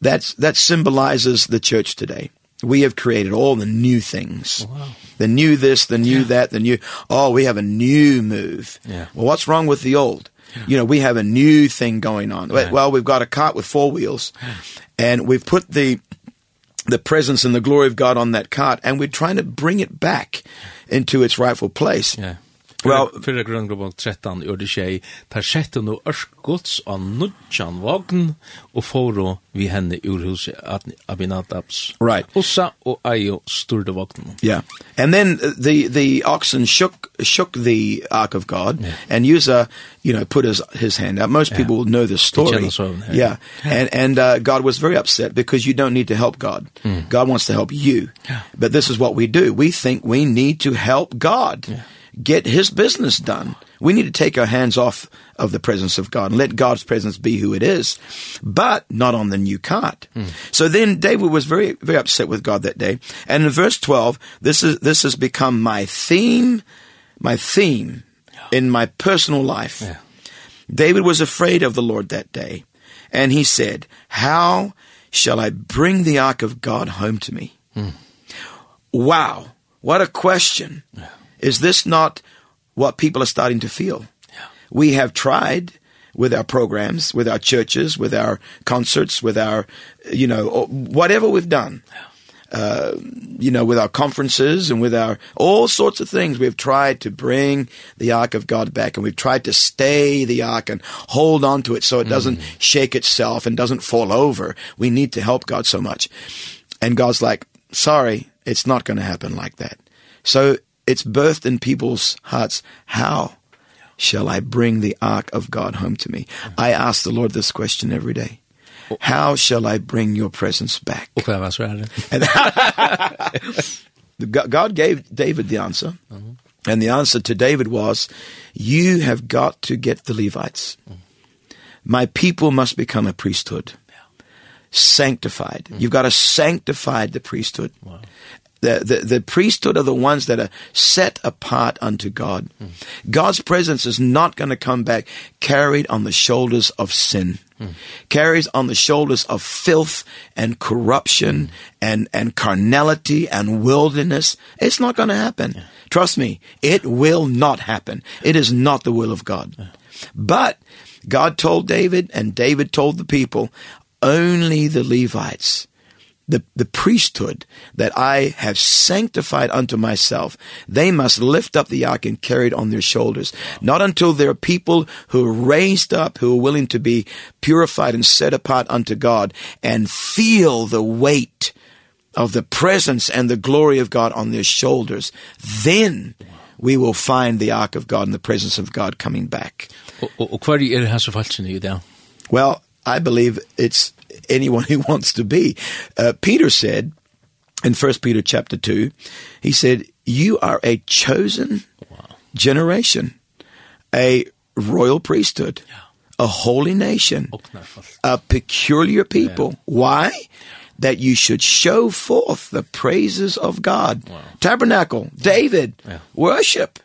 that's that symbolizes the church today. We have created all the new things. Wow. The new this, the new yeah. that, the new oh, we have a new move. Yeah. Well, what's wrong with the old? You know, we have a new thing going on. Right. Well, we've got a cart with four wheels and we've put the the presence and the glory of God on that cart and we're trying to bring it back into its rightful place. Yeah. Well, fyrir grunn 13 gjør det tjei, tar sjette no ørskots av nudjan vagn og foro vi henne ur huset Abinadabs. Right. Ossa og Ayo sturde vagn. Yeah. And then the, the oxen shook, shook the ark of God yeah. and Uzzah, you know, put his, his hand out. Most people will know this story. Yeah. yeah. And, and uh, God was very upset because you don't need to help God. Mm. God wants to help you. Yeah. But this is what we do. We think we need to help God. Yeah get his business done. We need to take our hands off of the presence of God and let God's presence be who it is, but not on the new cart. Mm. So then David was very very upset with God that day. And in verse 12, this is this has become my theme, my theme in my personal life. Yeah. David was afraid of the Lord that day, and he said, "How shall I bring the ark of God home to me?" Mm. Wow, what a question. Yeah. Is this not what people are starting to feel? Yeah. We have tried with our programs, with our churches, with our concerts, with our you know whatever we've done. Yeah. Uh, you know with our conferences and with our all sorts of things we've tried to bring the ark of God back and we've tried to stay the ark and hold on to it so it doesn't shake itself and doesn't fall over we need to help God so much and God's like sorry it's not going to happen like that so It's birthed in people's hearts. How shall I bring the ark of God home to me? I ask the Lord this question every day. How shall I bring your presence back? Och vad var? *laughs* God gave David the answer. And the answer to David was, you have got to get the Levites. My people must become a priesthood. Sanctified. You've got to sanctify the priesthood. Wow. The, the, the priesthood are the ones that are set apart unto God. Mm. God's presence is not going to come back carried on the shoulders of sin. Mm. Carries on the shoulders of filth and corruption mm. and and carnality and wilderness. It's not going to happen. Yeah. Trust me, it will not happen. It is not the will of God. Yeah. But God told David and David told the people, only the Levites the, the priesthood that I have sanctified unto myself, they must lift up the ark and carry it on their shoulders. Not until there are people who are raised up, who are willing to be purified and set apart unto God and feel the weight of the presence and the glory of God on their shoulders. Then we will find the ark of God and the presence of God coming back. Og, og, og er hans falskene i det? Well, I believe it's anyone *laughs* he wants to be. Uh, Peter said in 1 Peter chapter 2, he said, you are a chosen generation, a royal priesthood, a holy nation, a peculiar people. Why? That you should show forth the praises of God. Tabernacle, David, yeah. worship.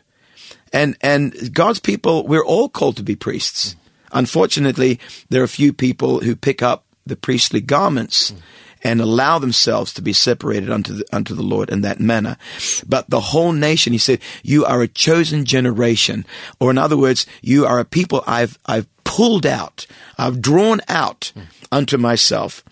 And and God's people, we're all called to be priests. Unfortunately, there are few people who pick up the priestly garments and allow themselves to be separated unto the, unto the Lord in that manner. But the whole nation, he said, you are a chosen generation. Or in other words, you are a people I've, I've pulled out. I've drawn out unto myself.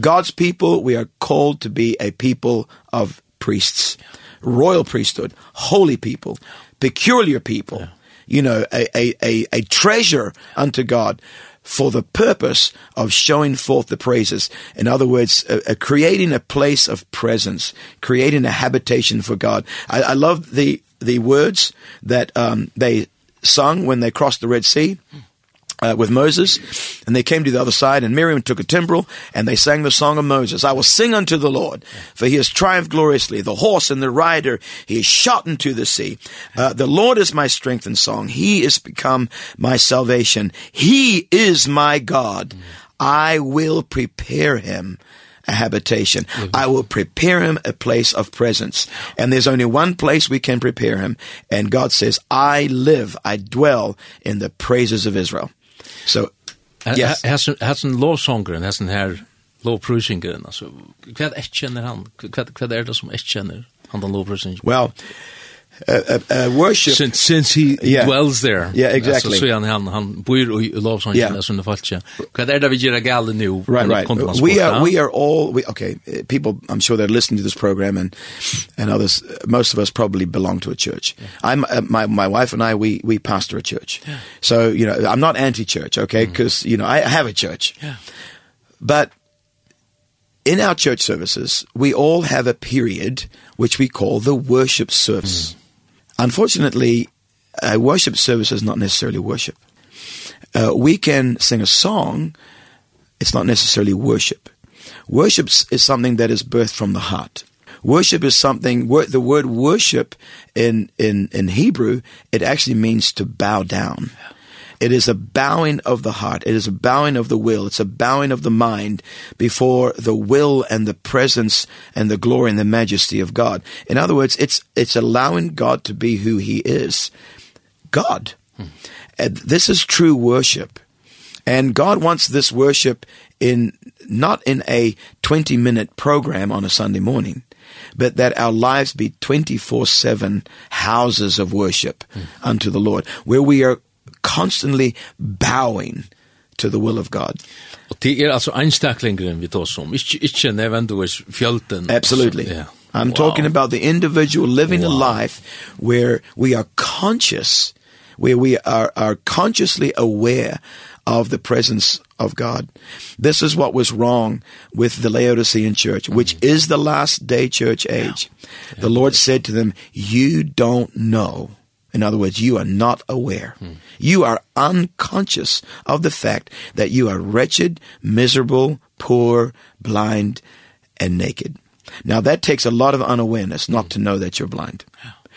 God's people, we are called to be a people of priests, royal priesthood, holy people, peculiar people, yeah. you know, a, a, a, a treasure unto God for the purpose of showing forth the praises. In other words, uh, uh, creating a place of presence, creating a habitation for God. I, I love the, the words that um, they sung when they crossed the Red Sea. Mm uh, with Moses, and they came to the other side, and Miriam took a timbrel, and they sang the song of Moses. I will sing unto the Lord, for he has triumphed gloriously. The horse and the rider, he is shot into the sea. Uh, the Lord is my strength and song. He is become my salvation. He is my God. I will prepare him a habitation. I will prepare him a place of presence. And there's only one place we can prepare him. And God says, I live, I dwell in the praises of Israel. So, yes. Hasen, hasen lovsongren, hasen her lovprusingren, altså, hva er det kjenner han? Hva er det som ikke kjenner han den lovprusingen? Well, uh, uh, worship since since he yeah. dwells there. Yeah, exactly. Så han han han bor i lovsång yeah. som det fallet. Vad är det vi gör gal nu? Right, right. We are we are all we okay, people I'm sure they're listening to this program and and others most of us probably belong to a church. Yeah. I'm uh, my my wife and I we we pastor a church. Yeah. So, you know, I'm not anti-church, okay? Mm. Cuz you know, I have a church. Yeah. But in our church services, we all have a period which we call the worship service. Mm. Unfortunately, a worship service is not necessarily worship. Uh, we can sing a song, it's not necessarily worship. Worship is something that is birthed from the heart. Worship is something the word worship in in in Hebrew it actually means to bow down. Yeah. It is a bowing of the heart. It is a bowing of the will. It's a bowing of the mind before the will and the presence and the glory and the majesty of God. In other words, it's, it's allowing God to be who he is. God. Hmm. And this is true worship. And God wants this worship in not in a 20 minute program on a Sunday morning but that our lives be 24/7 houses of worship unto the Lord where we are constantly bowing to the will of God. Og det er altså einstaklingren vi tar som, ikke, ikke nødvendigvis fjölten. Absolutely. Yeah. I'm wow. talking about the individual living wow. a life where we are conscious, where we are, are consciously aware of the presence of God. This is what was wrong with the Laodicean church, which is the last day church age. Yeah. Yeah. The Lord said to them, you don't know In other words, you are not aware. You are unconscious of the fact that you are wretched, miserable, poor, blind, and naked. Now that takes a lot of unawareness not to know that you're blind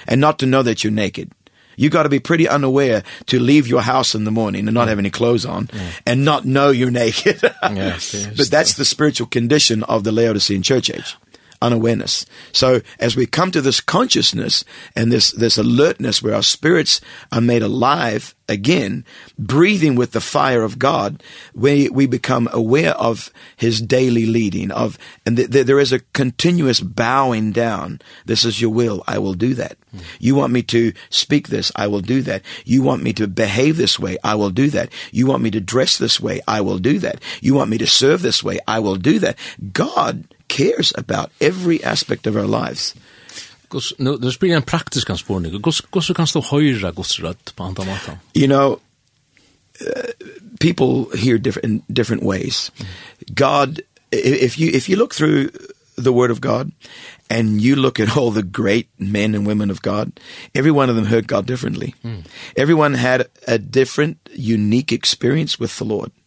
and not to know that you're naked. You got to be pretty unaware to leave your house in the morning and not have any clothes on yeah. and not know you're naked. yes, *laughs* yes, but that's the spiritual condition of the Laodicean church age unawareness. So as we come to this consciousness and this this alertness where our spirits are made alive again, breathing with the fire of God, we we become aware of his daily leading of and th th there is a continuous bowing down. This is your will, I will do that. Mm. You want me to speak this, I will do that. You want me to behave this way, I will do that. You want me to dress this way, I will do that. You want me to serve this way, I will do that. God cares about every aspect of our lives. Gus, nu, det blir en praktisk anspårning. Gus, gus, kan stå høyra Guds rødt på andre måter? You know, uh, people hear different, in different ways. God, if you, if you look through the word of God and you look at all the great men and women of God, every one of them heard God differently. Mm. Everyone had a different, unique experience with the Lord. Mm.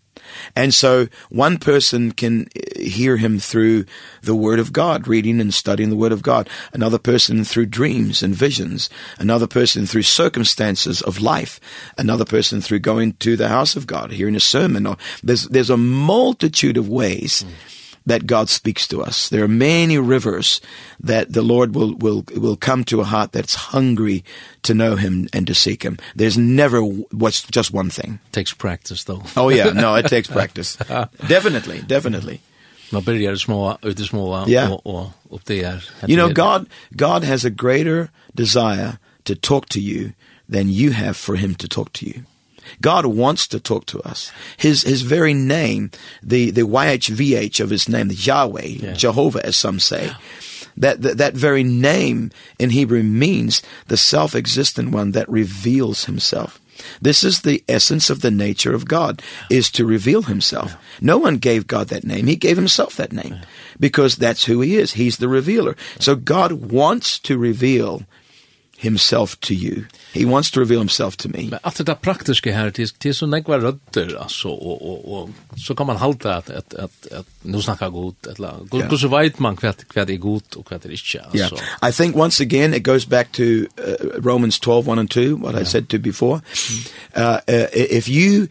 And so one person can hear him through the word of God, reading and studying the word of God. Another person through dreams and visions. Another person through circumstances of life. Another person through going to the house of God, hearing a sermon. Or there's, there's a multitude of ways mm that God speaks to us. There are many rivers that the Lord will will will come to a heart that's hungry to know him and to seek him. There's never what's just one thing. It takes practice though. oh yeah, no, it *laughs* takes practice. *laughs* definitely, definitely. Man börjar små ut i små yeah. och och upp det är. You know God God has a greater desire to talk to you than you have for him to talk to you. God wants to talk to us. His his very name, the the YHVH of his name, the Yahweh, yeah. Jehovah as some say. That, that that very name in Hebrew means the self-existent one that reveals himself. This is the essence of the nature of God is to reveal himself. No one gave God that name. He gave himself that name because that's who he is. He's the revealer. So God wants to reveal himself to you. He wants to reveal himself to me. Men att det där praktiska här till till så några rötter alltså och och och så kan man hålla att att att att nu snacka gott eller gott yeah. så vet man kvärt kvärt är gott och kvärt är inte alltså. Yeah. I think once again it goes back to uh, Romans 12:1 and 2 what yeah. I said to before. Uh, uh if you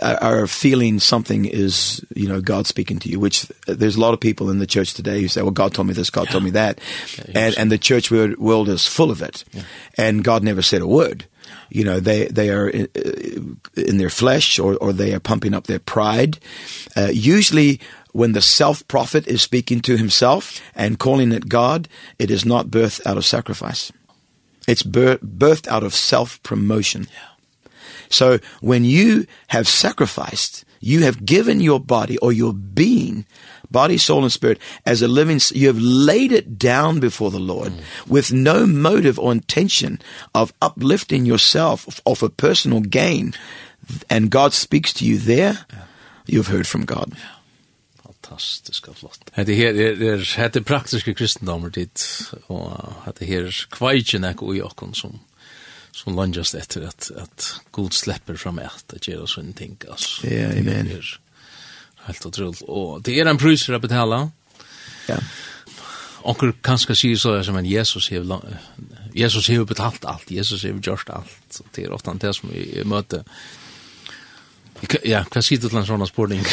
are feeling something is you know God speaking to you which there's a lot of people in the church today who say well God told me this God yeah. told me that. Yeah, and and the church world is full of it. Yeah. and God never said a word. You know they they are in, in their flesh or or they are pumping up their pride. Uh, usually when the self prophet is speaking to himself and calling it God it is not birth out of sacrifice. It's birth, birthed out of self promotion yeah. So when you have sacrificed, you have given your body or your being, body, soul and spirit as a living you have laid it down before the Lord mm. with no motive or intention of uplifting yourself or for personal gain and God speaks to you there. Yeah. You've heard from God. Yeah og flott. Hette her er, er, det praktiske kristendommer dit och det här kveitjen ekko i okkon som som langas etter at, at god släpper fram ett det göra sånne ting Altså. Ja, amen. Helt utrolig. Och det är en pris å betale. Ja. Onkel kanskje sier så som en Jesus har Jesus har betalt allt. Jesus har gjort allt. Så det är ofta det som vi möter. Yeah, hva sier du til en sånn spørning?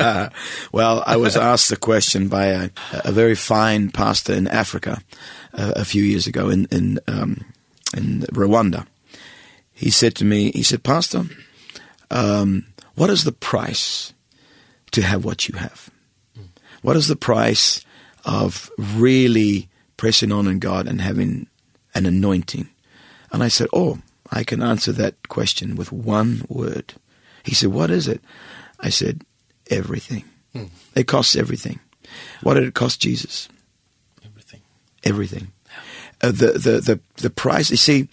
*laughs* Well, I was asked the question by a, a very fine pastor in Africa a, a few years ago in, in um, in Rwanda. He said to me, he said, Pastor, um, what is the price to have what you have? What is the price of really pressing on in God and having an anointing? And I said, oh, I can answer that question with one word. He said, what is it? I said, everything. It costs everything. What did it cost Jesus? Everything. Everything uh, the, the, the, the price, you see,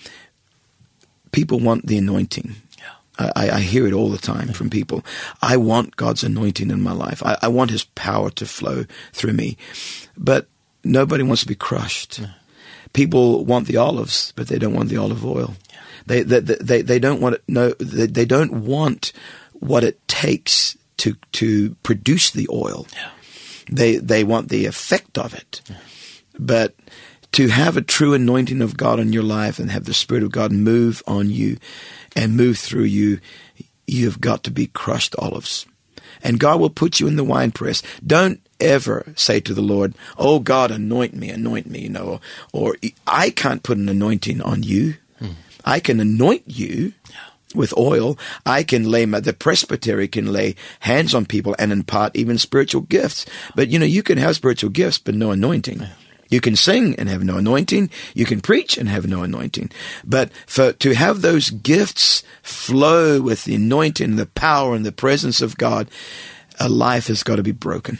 people want the anointing. Yeah. I, I hear it all the time yeah. from people. I want God's anointing in my life. I, I want his power to flow through me. But nobody wants to be crushed. Yeah. People want the olives, but they don't want the olive oil. Yeah. They, they, they, they don't want it, no, they, they don't want what it takes to, to produce the oil. Yeah. They, they want the effect of it. Yeah. But to have a true anointing of God on your life and have the Spirit of God move on you and move through you, you've got to be crushed olives. And God will put you in the winepress. Don't ever say to the Lord, oh God, anoint me, anoint me, you know, or, or I can't put an anointing on you. Hmm. I can anoint you. Yeah with oil i can lay my, the presbytery can lay hands on people and impart even spiritual gifts but you know you can have spiritual gifts but no anointing yeah. You can sing and have no anointing. You can preach and have no anointing. But for, to have those gifts flow with the anointing, the power and the presence of God, a life has got to be broken.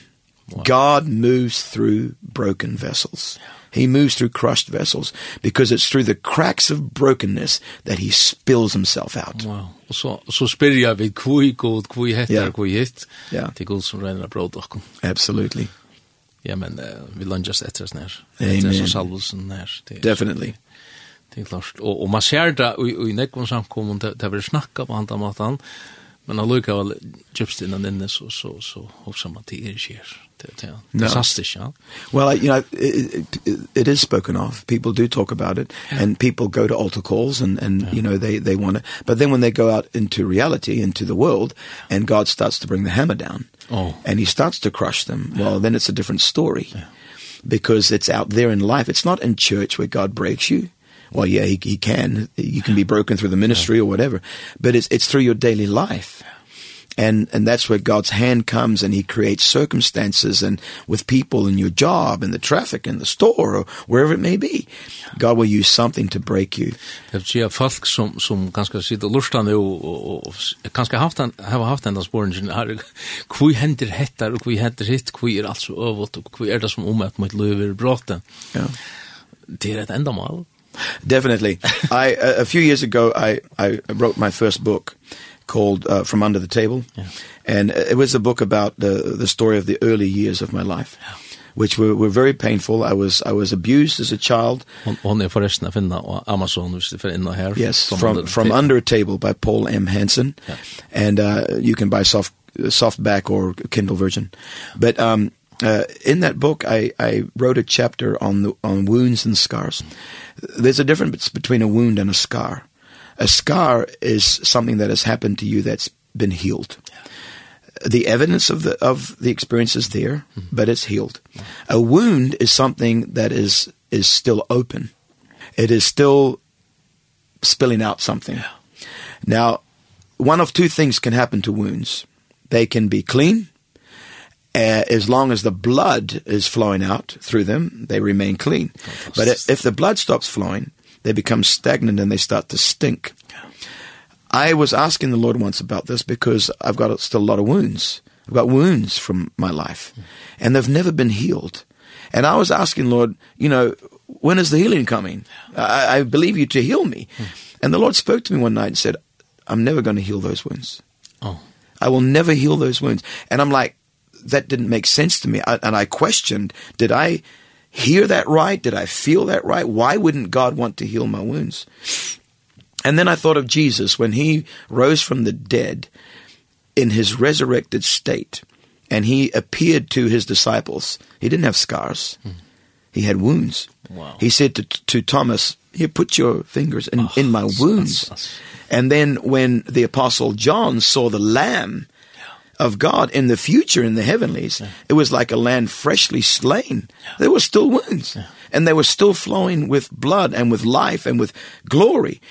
Wow. God moves through broken vessels. He moves through crushed vessels because it's through the cracks of brokenness that he spills himself out. Wow. Og så så spyr jeg vid kvui god, kvui hettar, yeah. kvui hitt. Yeah. Det er god som renner av Absolutely. Ja, men uh, vi lunges etter oss nær. Amen. Etter oss salvelsen nær. Definitely. Det er klart. Og, og man ser det, og, og i nekvom samkommun, det, det er snakka på andre måten, Men han lukar väl gypsed innan inne så så så hoppar man till er sker. Det är fantastiskt, ja. Well, you know, it, it, it is spoken of. People do talk about it yeah. and people go to altar calls and and yeah. you know they they want to but then when they go out into reality into the world and God starts to bring the hammer down. Oh. And he starts to crush them. Yeah. Well, then it's a different story. Yeah. Because it's out there in life. It's not in church where God breaks you well, yeah, he, he can. You can be broken through the ministry or whatever. But it's, it's through your daily life. And, and that's where God's hand comes and he creates circumstances and with people in your job and the traffic and the store or wherever it may be. God will use something to break you. Jag ser folk som, som ganska sitter och lustar nu och, ganska haft en, har haft den där spåren har Hvor händer hettar och hvor händer hitt, hvor är allt så övåt och hvor är det som omöjt mot löver i. Ja. Det är ett ändamål. Definitely. *laughs* I a few years ago I I wrote my first book called uh, From Under the Table. Yeah. And it was a book about the the story of the early years of my life. Yeah which were were very painful. I was I was abused as a child. On er forresten å finne Amazon hvis du finner her. Yes, from from, from Under a Table by Paul M. Hansen. Yeah. And uh you can buy soft softback or Kindle version. But um uh, in that book, I, I wrote a chapter on, the, on wounds and scars. There's a difference between a wound and a scar. A scar is something that has happened to you that's been healed. Yeah. The evidence of the, of the experience is there, mm -hmm. but it's healed. Yeah. A wound is something that is, is still open. It is still spilling out something. Yeah. Now, one of two things can happen to wounds. They can be clean uh, as long as the blood is flowing out through them, they remain clean. But if, if the blood stops flowing, they become stagnant and they start to stink. I was asking the Lord once about this because I've got still a lot of wounds. I've got wounds from my life and they've never been healed. And I was asking Lord, you know, when is the healing coming? I I believe you to heal me. And the Lord spoke to me one night and said, I'm never going to heal those wounds. Oh. I will never heal those wounds. And I'm like, that didn't make sense to me. I, and I questioned did I hear that right? Did I feel that right? Why wouldn't God want to heal my wounds? And then I thought of Jesus when he rose from the dead in his resurrected state and he appeared to his disciples. He didn't have scars. He had wounds. Wow. he said to to Thomas here put your fingers in oh, in my wounds that's, that's... and then when the apostle John saw the lamb of God in the future in the heavenlies. Yeah. It was like a land freshly slain. Yeah. There were still wounds yeah. and they were still flowing with blood and with life and with glory.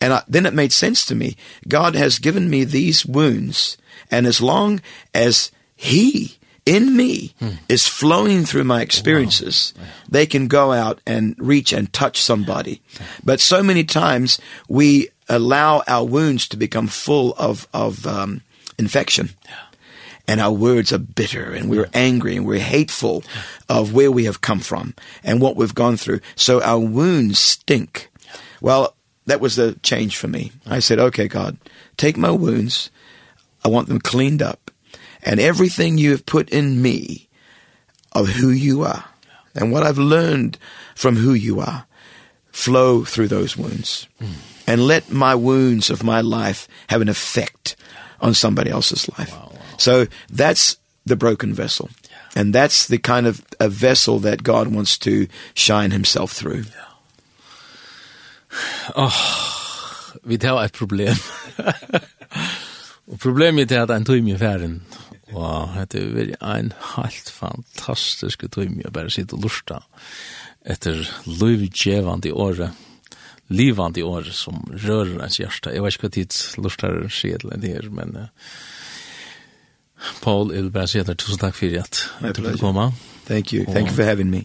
And I, then it made sense to me. God has given me these wounds and as long as he in me hmm. is flowing through my experiences. Wow. They can go out and reach and touch somebody. Yeah. But so many times we allow our wounds to become full of of um infection. Yeah and our words are bitter and we're angry and we're hateful of where we have come from and what we've gone through. So our wounds stink. Well, that was the change for me. I said, okay, God, take my wounds. I want them cleaned up. And everything you have put in me of who you are and what I've learned from who you are flow through those wounds. Mm. And let my wounds of my life have an effect on somebody else's life. Wow. So that's the broken vessel. Yeah. And that's the kind of a vessel that God wants to shine himself through. Yeah. *sighs* Oh, vi tar et problem. *laughs* og problemet er at en tøym i færen. Og det er veldig en helt fantastisk tøym å bare sitte og lusta etter løyvgjevande året livande år som rører ens hjärsta. Jeg vet ikke hva tid lortar skjedelen det her, men uh, Paul, jeg vil bare si at tusen takk for at du kunne komme. Thank you. Thank you for having me.